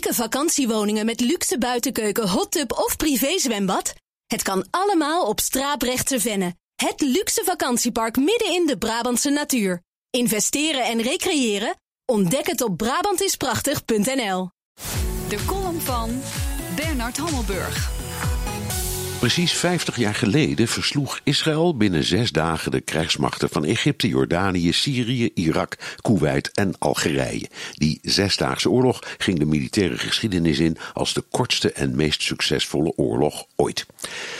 Unieke vakantiewoningen met luxe buitenkeuken, hot tub of privézwembad? Het kan allemaal op Straaprechtse Venne. Het luxe vakantiepark midden in de Brabantse natuur. Investeren en recreëren? Ontdek het op Brabantisprachtig.nl. De column van Bernard Hammelburg. Precies 50 jaar geleden versloeg Israël binnen zes dagen de krijgsmachten van Egypte, Jordanië, Syrië, Irak, Kuwait en Algerije. Die zesdaagse oorlog ging de militaire geschiedenis in als de kortste en meest succesvolle oorlog ooit.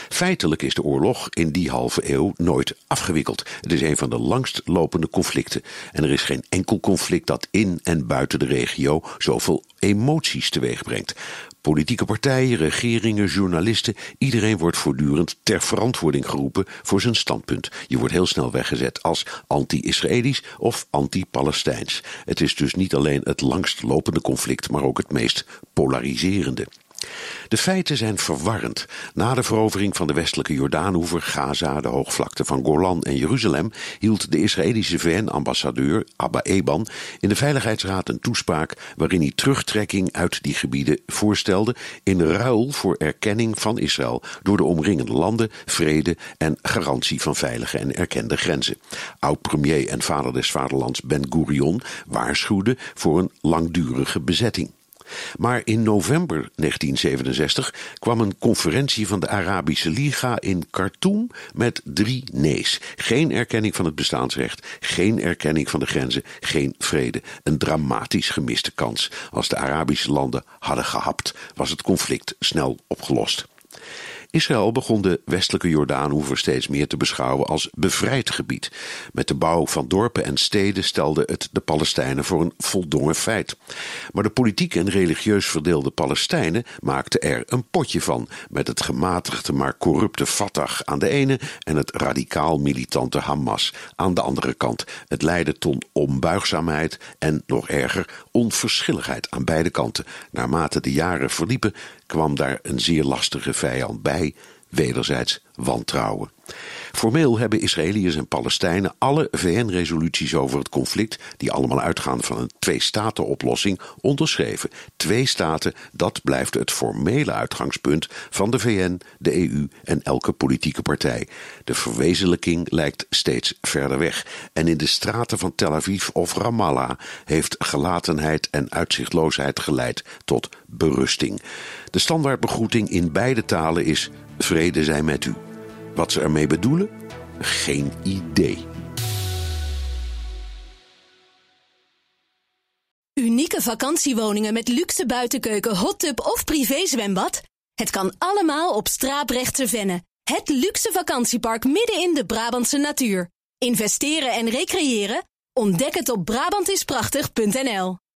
Feitelijk is de oorlog in die halve eeuw nooit afgewikkeld. Het is een van de langst lopende conflicten. En er is geen enkel conflict dat in en buiten de regio zoveel emoties teweeg brengt. Politieke partijen, regeringen, journalisten, iedereen wordt voortdurend ter verantwoording geroepen voor zijn standpunt. Je wordt heel snel weggezet als anti-Israëlisch of anti-Palestijns. Het is dus niet alleen het langst lopende conflict, maar ook het meest polariserende. De feiten zijn verwarrend. Na de verovering van de westelijke Jordaanhoever, Gaza, de hoogvlakte van Golan en Jeruzalem hield de Israëlische VN-ambassadeur Abba Eban in de Veiligheidsraad een toespraak waarin hij terugtrekking uit die gebieden voorstelde in ruil voor erkenning van Israël door de omringende landen, vrede en garantie van veilige en erkende grenzen. Oud-premier en vader des vaderlands Ben Gurion waarschuwde voor een langdurige bezetting. Maar in november 1967 kwam een conferentie van de Arabische Liga in Khartoum met drie nee's. Geen erkenning van het bestaansrecht, geen erkenning van de grenzen, geen vrede. Een dramatisch gemiste kans. Als de Arabische landen hadden gehapt, was het conflict snel opgelost. Israël begon de westelijke Jordaanhoever steeds meer te beschouwen als bevrijd gebied. Met de bouw van dorpen en steden stelde het de Palestijnen voor een voldongen feit. Maar de politiek en religieus verdeelde Palestijnen maakten er een potje van, met het gematigde maar corrupte Fatah aan de ene en het radicaal militante Hamas aan de andere kant. Het leidde tot onbuigzaamheid en nog erger onverschilligheid aan beide kanten. Naarmate de jaren verliepen kwam daar een zeer lastige vijand bij, Hey. Wederzijds wantrouwen. Formeel hebben Israëliërs en Palestijnen alle VN-resoluties over het conflict, die allemaal uitgaan van een twee-staten-oplossing, onderschreven. Twee staten, dat blijft het formele uitgangspunt van de VN, de EU en elke politieke partij. De verwezenlijking lijkt steeds verder weg. En in de straten van Tel Aviv of Ramallah heeft gelatenheid en uitzichtloosheid geleid tot berusting. De standaardbegroeting in beide talen is: Vrede zij met u. Wat ze ermee bedoelen? Geen idee. Unieke vakantiewoningen met luxe buitenkeuken, hot tub of privézwembad? Het kan allemaal op Straaprechtse Venne. Het luxe vakantiepark midden in de Brabantse natuur. Investeren en recreëren? Ontdek het op Brabantisprachtig.nl